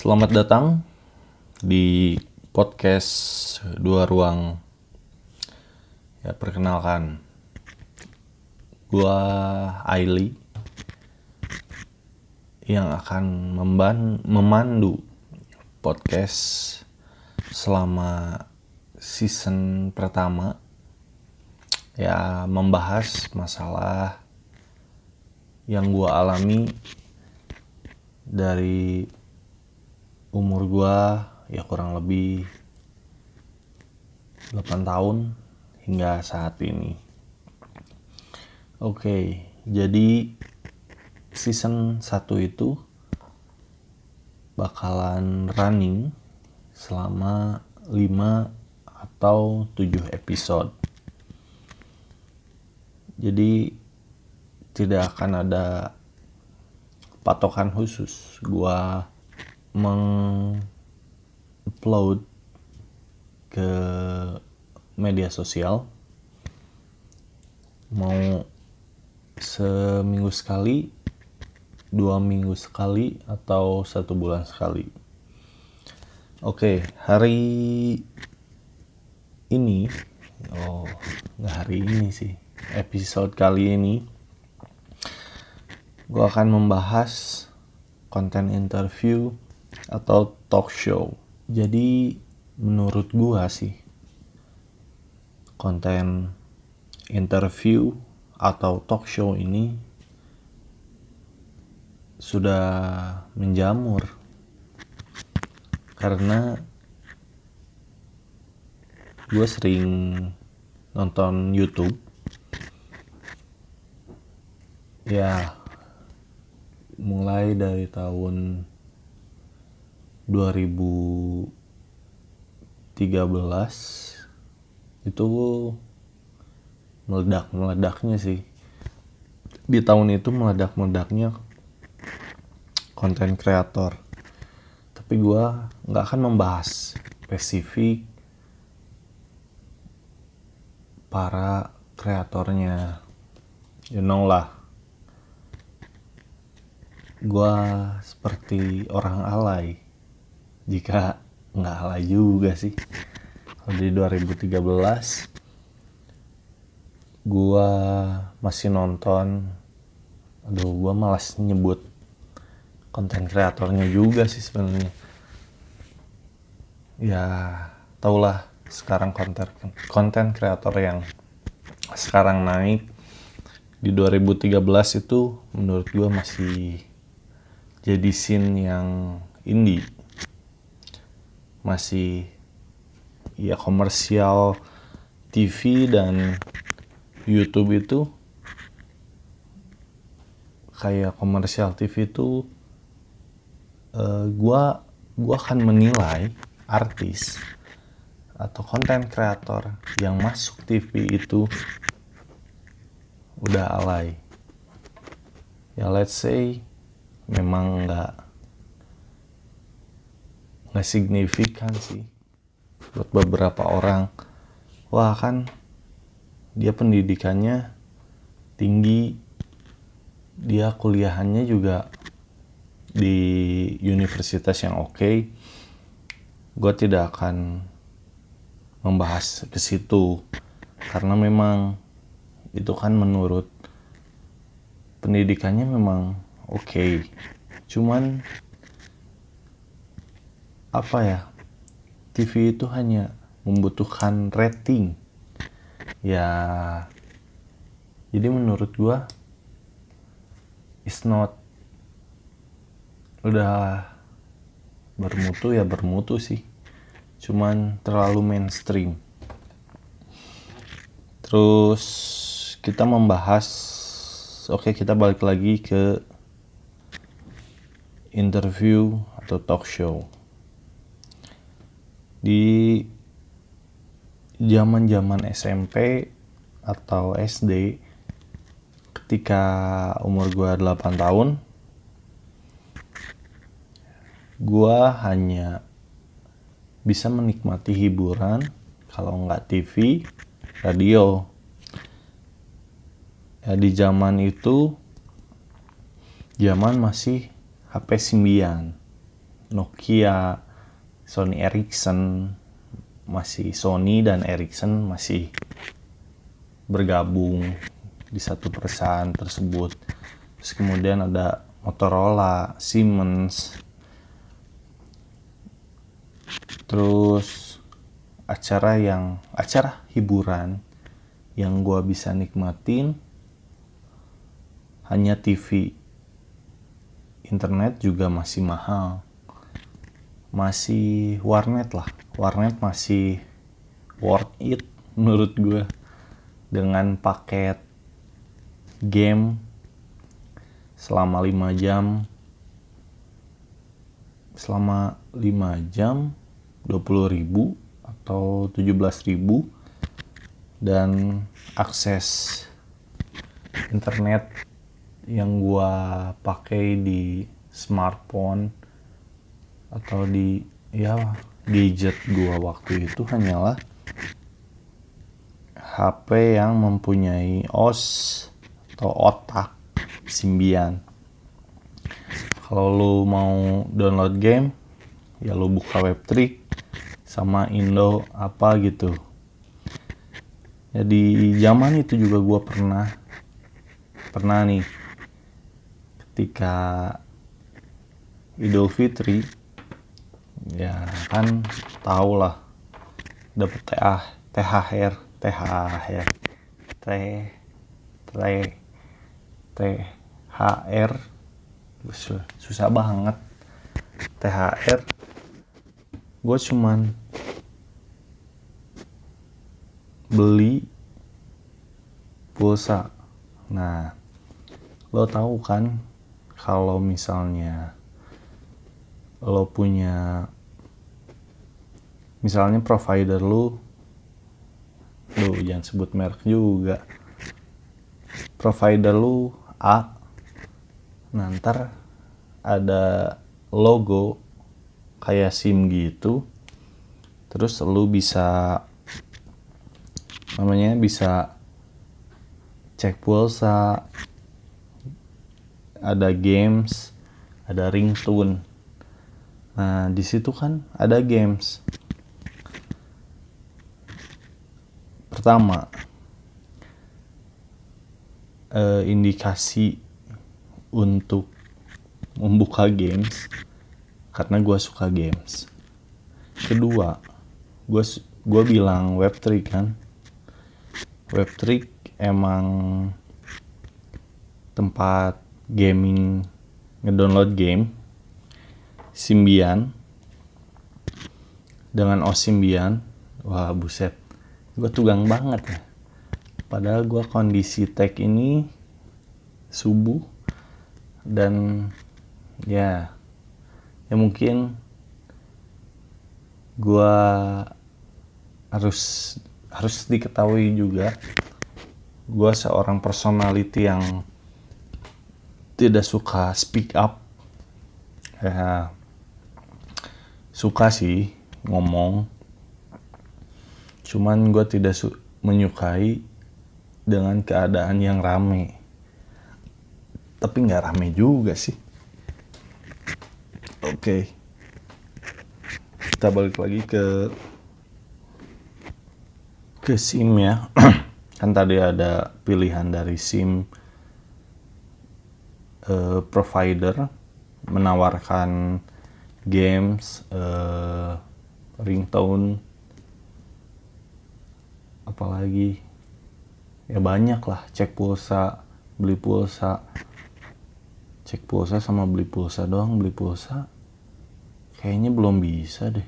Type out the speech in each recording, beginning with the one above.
Selamat datang di podcast Dua Ruang. Ya, perkenalkan. Gua Aili yang akan memban memandu podcast selama season pertama ya membahas masalah yang gua alami dari umur gua ya kurang lebih 8 tahun hingga saat ini. Oke, jadi season 1 itu bakalan running selama 5 atau 7 episode. Jadi tidak akan ada patokan khusus. Gua mengupload ke media sosial mau seminggu sekali dua minggu sekali atau satu bulan sekali oke hari ini. Oh nggak hari ini sih. Episode kali ini gue akan membahas konten interview atau talk show. Jadi menurut gua sih konten interview atau talk show ini sudah menjamur. Karena gue sering nonton YouTube. Ya mulai dari tahun 2013 itu meledak-meledaknya sih. Di tahun itu meledak-meledaknya konten kreator. Tapi gue nggak akan membahas spesifik para kreatornya. You know lah. Gue seperti orang alay. Jika nggak alay juga sih. Di 2013 gua masih nonton. Aduh gua malas nyebut konten kreatornya juga sih sebenarnya. Ya taulah sekarang konten konten kreator yang sekarang naik di 2013 itu menurut gua masih jadi scene yang indie. Masih ya komersial TV dan YouTube itu kayak komersial TV itu uh, gua gua akan menilai artis atau konten kreator yang masuk TV itu udah alay ya let's say memang nggak nggak signifikan sih buat beberapa orang wah kan dia pendidikannya tinggi dia kuliahannya juga di universitas yang oke okay. gue tidak akan membahas ke situ. Karena memang itu kan menurut pendidikannya memang oke. Okay. cuman apa ya TV itu hanya membutuhkan rating. Ya jadi menurut gua is not udah bermutu ya bermutu sih cuman terlalu mainstream. Terus kita membahas oke kita balik lagi ke interview atau talk show. Di zaman-zaman SMP atau SD ketika umur gue 8 tahun gue hanya bisa menikmati hiburan kalau nggak TV radio. Ya di zaman itu zaman masih HP Symbian Nokia Sony Ericsson masih Sony dan Ericsson masih bergabung di satu perusahaan tersebut. Terus kemudian ada Motorola Siemens terus acara yang acara hiburan yang gua bisa nikmatin hanya TV internet juga masih mahal. Masih warnet lah. Warnet masih worth it menurut gue dengan paket game selama 5 jam. Selama 5 jam 20 ribu atau 17 ribu dan akses internet yang gua pakai di smartphone atau di ya gadget gua waktu itu hanyalah HP yang mempunyai OS atau otak Symbian. Kalau lu mau download game, ya lu buka Webtrick sama Indo apa gitu. Ya, zaman itu juga gua pernah pernah nih ketika Idul Fitri ya kan tau lah dapat TH THR THR T T THR susah banget THR gue cuman beli pulsa. Nah lo tahu kan kalau misalnya lo punya misalnya provider lu lu jangan sebut merek juga. Provider lu A nanti ada logo kayak SIM gitu terus lu bisa namanya bisa cek pulsa ada games, ada ringtone. Nah, di situ kan ada games. Pertama, eh, indikasi untuk membuka games karena gue suka games. Kedua, gue gue bilang web trick kan. Web trick emang tempat gaming ngedownload game Symbian. Dengan OS Symbian wah buset. Gue tugang banget ya. Padahal gue kondisi tag ini subuh dan ya ya mungkin gue harus harus diketahui juga gue seorang personality yang tidak suka speak up. Ya suka sih ngomong. Cuman gue tidak menyukai dengan keadaan yang rame. Tapi nggak rame juga sih. Oke. Okay. kita balik lagi ke ke SIM ya. Kan tadi ada pilihan dari SIM uh, provider menawarkan games, uh, ringtone, apalagi ya banyak lah cek pulsa, beli pulsa, cek pulsa sama beli pulsa doang beli pulsa kayaknya belum bisa deh.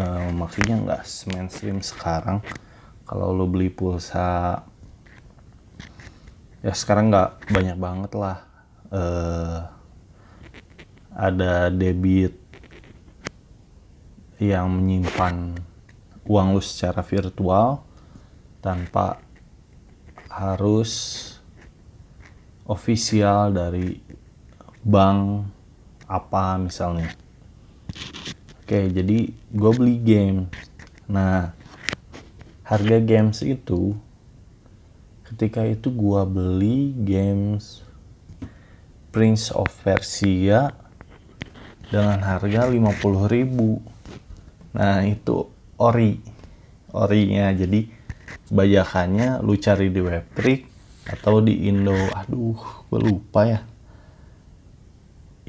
Uh, maksudnya nggak mainstream sekarang kalau lo beli pulsa ya sekarang nggak banyak banget lah. Uh, ada debit yang menyimpan uang lu secara virtual tanpa harus ofisial dari bank apa misalnya. Oke jadi gue beli game. Nah harga games itu ketika itu gua beli games Prince of Persia dengan harga 50.000 nah itu ori orinya. Jadi bajakannya lu cari di webtrick atau di Indo. Aduh gue lupa ya.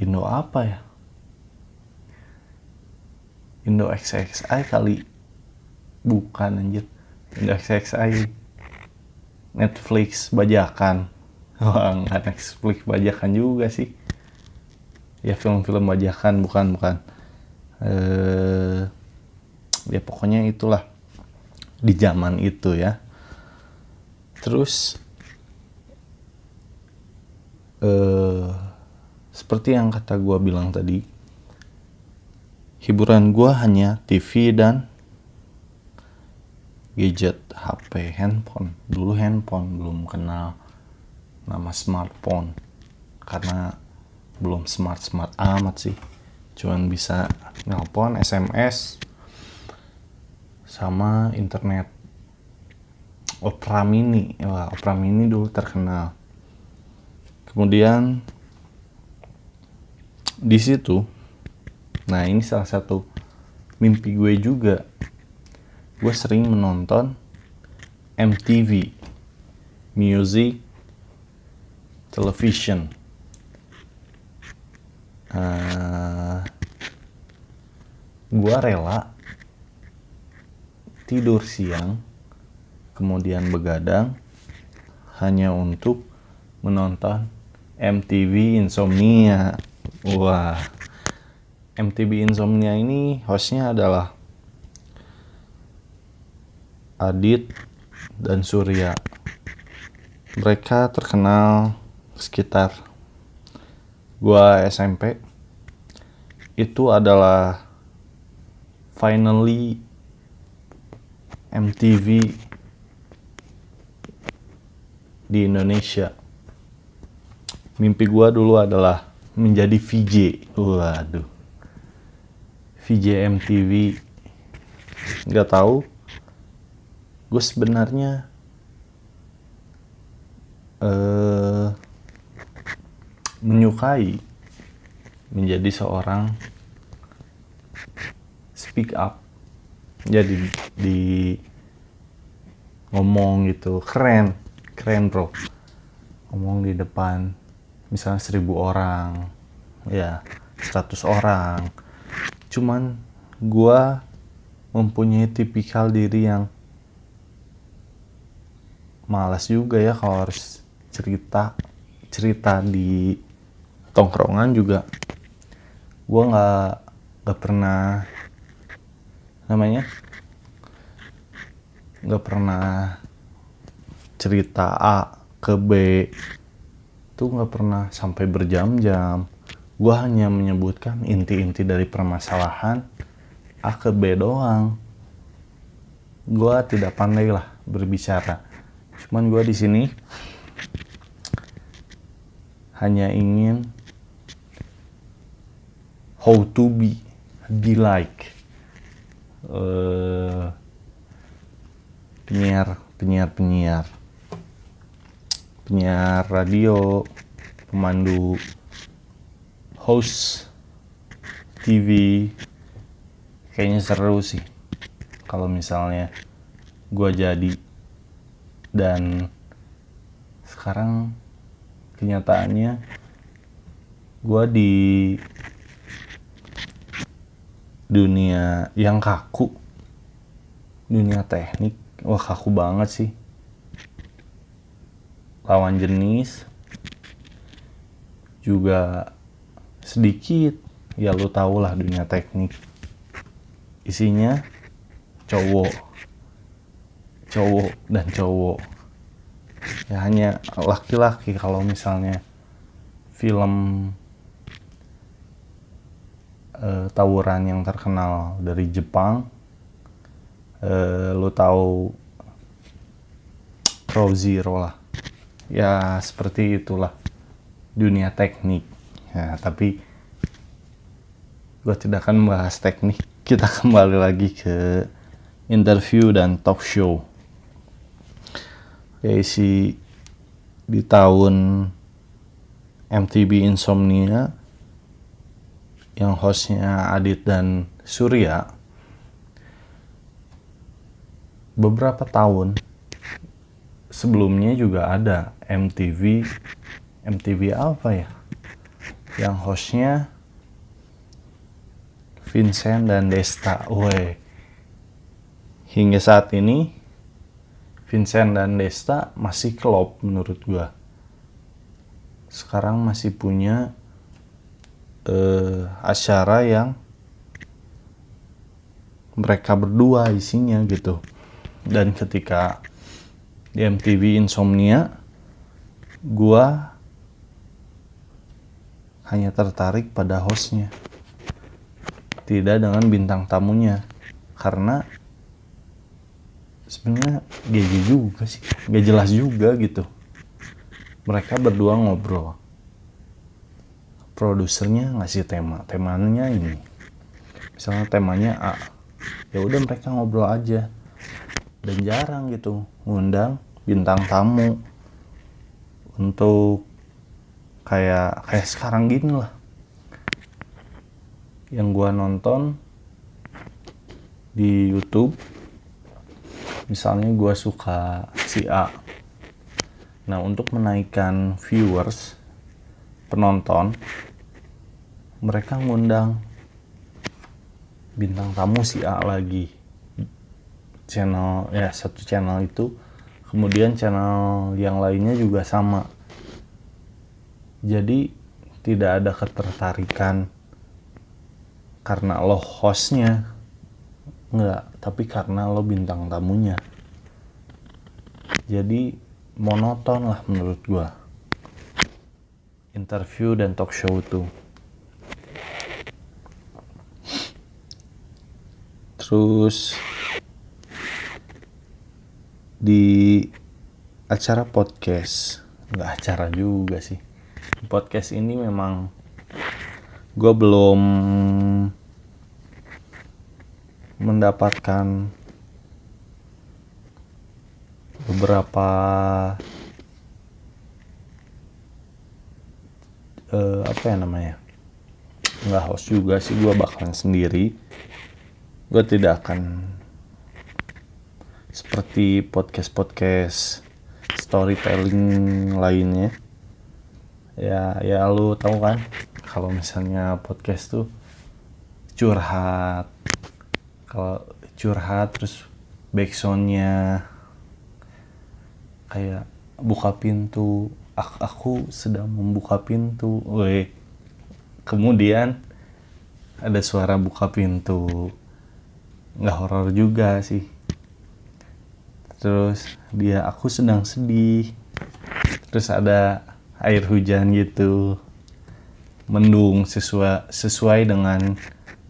Indo apa ya? Indo XXI kali. Bukan anjir XXI Netflix bajakan. Wah nggak Netflix bajakan juga sih. Ya film-film bajakan bukan bukan. Eh ya pokoknya itulah. Di zaman itu ya. Terus eh seperti yang kata gue bilang tadi hiburan gue hanya TV dan gadget HP handphone. Dulu handphone belum kenal nama smartphone. Karena belum smart smart amat sih. Cuman bisa nelpon SMS sama internet. Opera Mini. Wah Opera Mini dulu terkenal. Kemudian di situ nah ini salah satu mimpi gue juga gue sering menonton MTV Music Television. Uh, gue rela tidur siang kemudian begadang hanya untuk menonton MTV Insomnia. Wah MTV Insomnia ini hostnya adalah Adit dan Surya mereka terkenal sekitar gua SMP itu adalah finally MTV di Indonesia. Mimpi gua dulu adalah menjadi VJ. Waduh. VJ MTV. Nggak tahu. Gue sebenarnya eh menyukai menjadi seorang speak up. Jadi di ngomong gitu keren keren bro. Ngomong di depan misalnya seribu orang ya 100 orang. Cuman gua mempunyai tipikal diri yang malas juga ya kalau harus cerita cerita di tongkrongan juga. Gue nggak nggak pernah namanya? Nggak pernah cerita A ke B. Itu nggak pernah sampai berjam-jam. Gue hanya menyebutkan inti-inti dari permasalahan A ke B doang. Gue tidak pandai lah berbicara cuman gue di sini hanya ingin how to be be like uh, penyiar penyiar penyiar. Penyiar radio pemandu host TV kayaknya seru sih kalau misalnya gue jadi dan sekarang kenyataannya gue di dunia yang kaku. Dunia teknik wah kaku banget sih. Lawan jenis juga sedikit. Ya lu tau lah dunia teknik. Isinya cowok cowok dan cowok. Ya hanya laki-laki kalau misalnya film uh, tawuran yang terkenal dari Jepang uh, lo tahu Pro Zero lah. Ya seperti itulah dunia teknik. Ya tapi gue tidak akan membahas teknik. Kita kembali lagi ke interview dan talk show kayak si di tahun MTV Insomnia yang hostnya Adit dan Surya beberapa tahun sebelumnya juga ada MTV MTV apa ya yang hostnya Vincent dan Desta. Woi hingga saat ini Vincent dan Desta masih klop menurut gua. Sekarang masih punya uh, acara yang mereka berdua isinya gitu. Dan ketika di MTV Insomnia gua hanya tertarik pada hostnya. Tidak dengan bintang tamunya. Karena sebenarnya gaji juga sih. Gak jelas juga gitu. Mereka berdua ngobrol. Produsernya ngasih tema. Temanya ini. Misalnya temanya A. Ya udah mereka ngobrol aja. Dan jarang gitu ngundang bintang tamu untuk kayak kayak sekarang gini lah. Yang gua nonton di YouTube misalnya gue suka si A. Nah untuk menaikkan viewers penonton mereka ngundang bintang tamu si A lagi. Channel ya satu channel itu. Kemudian channel yang lainnya juga sama. Jadi tidak ada ketertarikan karena lo hostnya Enggak, tapi karena lo bintang tamunya. Jadi monoton lah menurut gua. Interview dan talk show tuh. Terus di acara podcast, nggak acara juga sih. Podcast ini memang gue belum mendapatkan beberapa uh, apa ya namanya? Nggak host juga sih gue bakalan sendiri. Gue tidak akan seperti podcast podcast storytelling lainnya. Ya ya lu tahu kan kalau misalnya podcast tuh curhat kalau curhat terus backsoundnya kayak buka pintu. Aku sedang membuka pintu. Weh. Kemudian ada suara buka pintu. Nggak horor juga sih. Terus dia aku sedang sedih. Terus ada air hujan gitu. Mendung sesuai sesuai dengan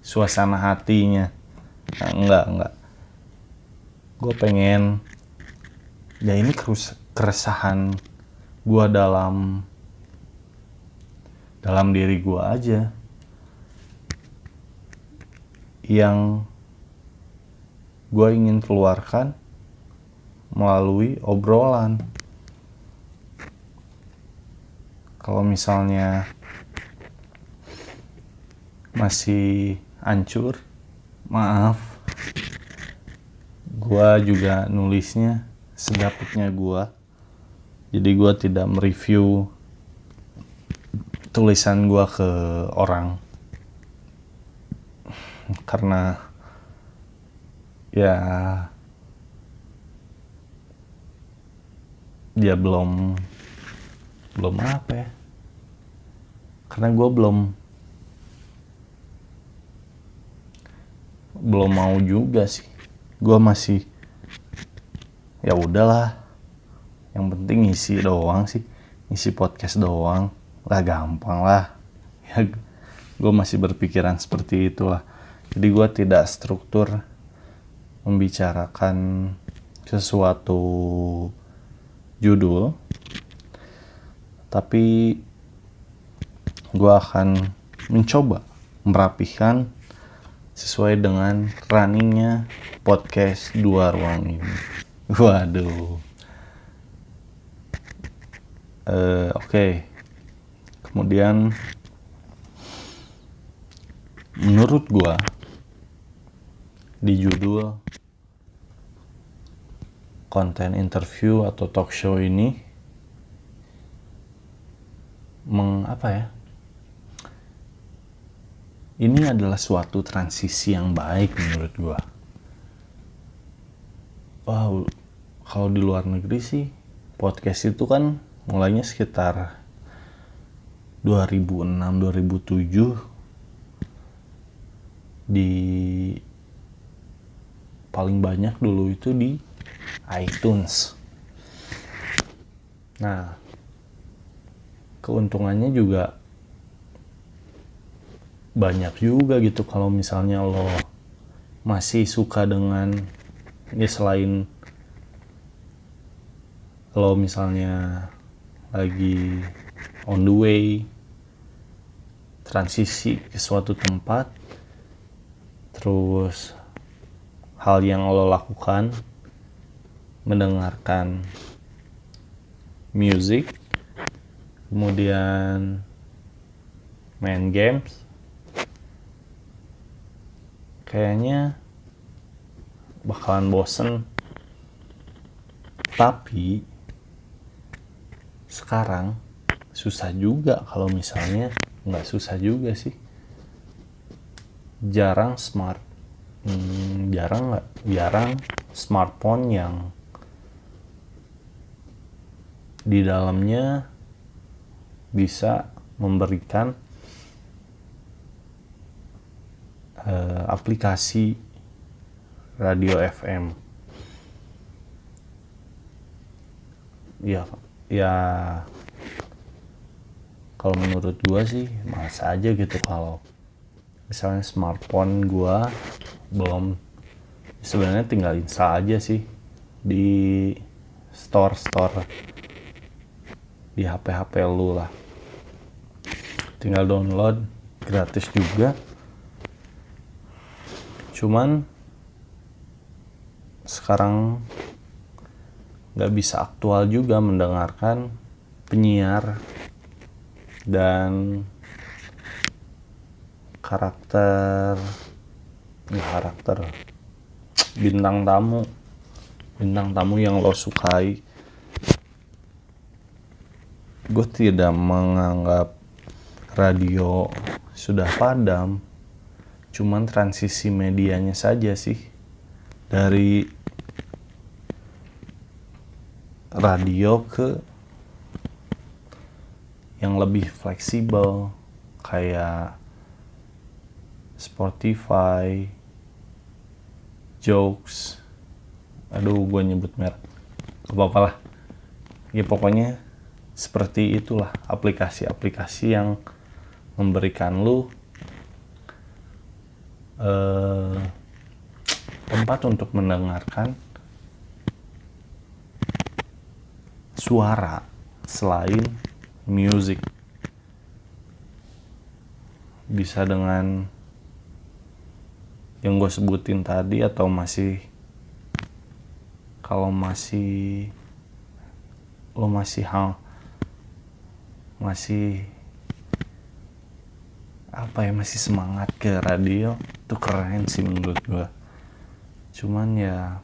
suasana hatinya nah, enggak enggak. Gue pengen ya ini keresahan gue dalam dalam diri gue aja. Yang gue ingin keluarkan melalui obrolan. Kalau misalnya masih hancur maaf. Gua juga nulisnya sedapatnya gua. Jadi gua tidak mereview tulisan gua ke orang. Karena ya dia belum belum apa ya? Karena gue belum belum mau juga sih. Gue masih ya udahlah. Yang penting ngisi doang sih. Ngisi podcast doang. Lah gampang lah. Ya gue masih berpikiran seperti itulah. Jadi gue tidak struktur membicarakan sesuatu judul. Tapi gue akan mencoba merapikan sesuai dengan runningnya podcast dua ruang ini. Waduh. Eh, Oke. Kemudian menurut gua di judul konten interview atau talk show ini meng apa ya? Ini adalah suatu transisi yang baik menurut gua. Wow, kalau di luar negeri sih podcast itu kan mulainya sekitar 2006 2007 di paling banyak dulu itu di iTunes. Nah, keuntungannya juga banyak juga gitu kalau misalnya lo masih suka dengan ya selain lo misalnya lagi on the way transisi ke suatu tempat terus hal yang lo lakukan mendengarkan music kemudian main games kayaknya bakalan bosen. Tapi sekarang susah juga kalau misalnya nggak susah juga sih. Jarang smart hmm, jarang nggak jarang smartphone yang di dalamnya bisa memberikan uh, aplikasi radio FM. Ya, ya kalau menurut gua sih mas aja gitu kalau misalnya smartphone gua belum. Sebenarnya tinggal install aja sih di store store di HP HP lu lah. Tinggal download gratis juga cuman sekarang nggak bisa aktual juga mendengarkan penyiar dan karakter nggak karakter bintang tamu bintang tamu yang lo sukai. Gue tidak menganggap radio sudah padam cuman transisi medianya saja sih. Dari radio ke yang lebih fleksibel kayak Spotify, Jokes, aduh gue nyebut merek, apa-apa lah. Ya pokoknya seperti itulah aplikasi-aplikasi yang memberikan lu eh, tempat untuk mendengarkan suara selain music. Bisa dengan yang gue sebutin tadi atau masih kalau masih lo masih hal masih apa ya masih semangat ke radio itu keren sih menurut gue cuman ya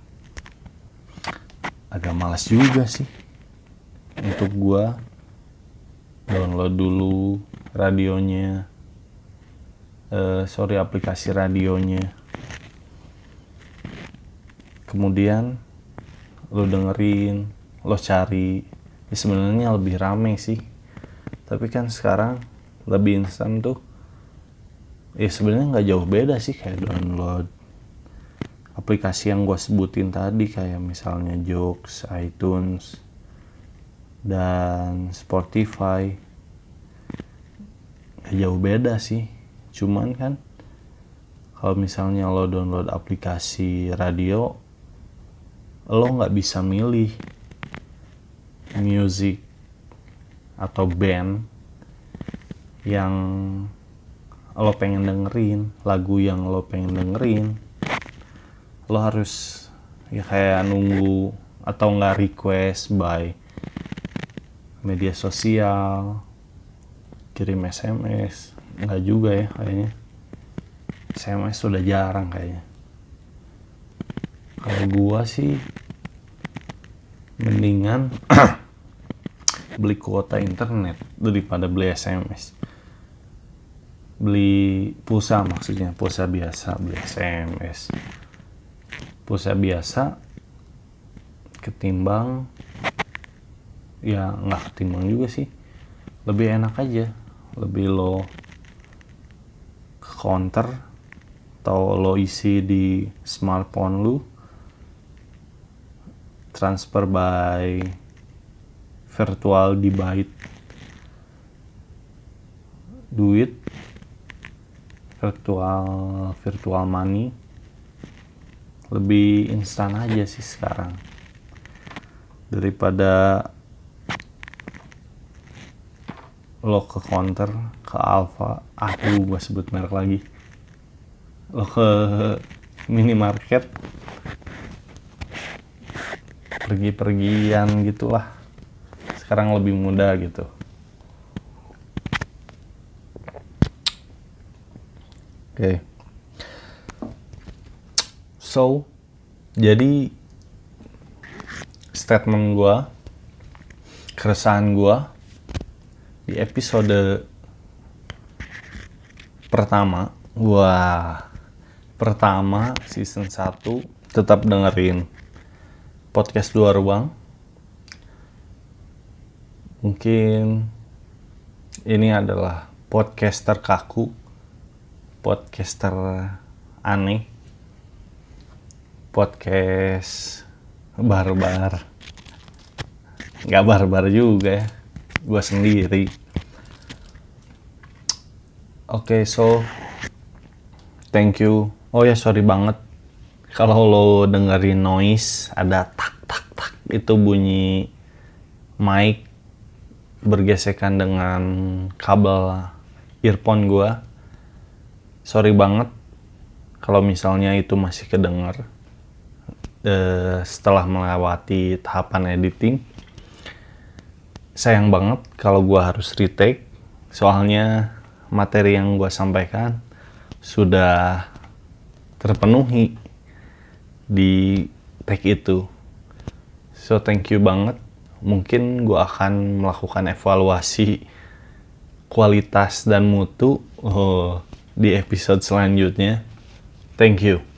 agak malas juga sih untuk gue download dulu radionya. Uh, sorry aplikasi radionya. Kemudian lo dengerin lo cari. Ya sebenarnya lebih rame sih. Tapi kan sekarang lebih instan tuh ya sebenarnya nggak jauh beda sih kayak download aplikasi yang gue sebutin tadi kayak misalnya Jokes, iTunes, dan Spotify. Gak jauh beda sih. Cuman kan kalau misalnya lo download aplikasi radio lo nggak bisa milih music atau band yang lo pengen dengerin lagu yang lo pengen dengerin lo harus ya kayak nunggu atau nggak request by media sosial kirim SMS nggak juga ya kayaknya. SMS sudah jarang kayaknya. Kalau gua sih mendingan beli kuota internet daripada beli SMS beli pulsa maksudnya pulsa biasa beli SMS pulsa biasa ketimbang ya nggak ketimbang juga sih. Lebih enak aja lebih lo ke counter atau lo isi di smartphone lu transfer by virtual debit duit virtual virtual money lebih instan aja sih sekarang. Daripada lo ke counter ke Alfa aku gue sebut merek lagi. Lo ke minimarket pergi-pergian gitulah. Sekarang lebih mudah gitu okay. so jadi statement gue keresahan gue di episode pertama wah pertama season 1 tetap dengerin podcast dua ruang mungkin ini adalah podcaster kaku podcaster aneh. Podcast barbar. Nggak barbar juga ya. Gue sendiri. Oke okay, so thank you. Oh ya sorry banget. Kalau lo dengerin noise ada tak tak tak itu bunyi mic bergesekan dengan kabel earphone gue sorry banget kalau misalnya itu masih kedengar uh, setelah melewati tahapan editing. Sayang banget kalau gue harus retake soalnya materi yang gue sampaikan sudah terpenuhi di take itu. So thank you banget. Mungkin gue akan melakukan evaluasi kualitas dan mutu oh, di episode selanjutnya. Thank you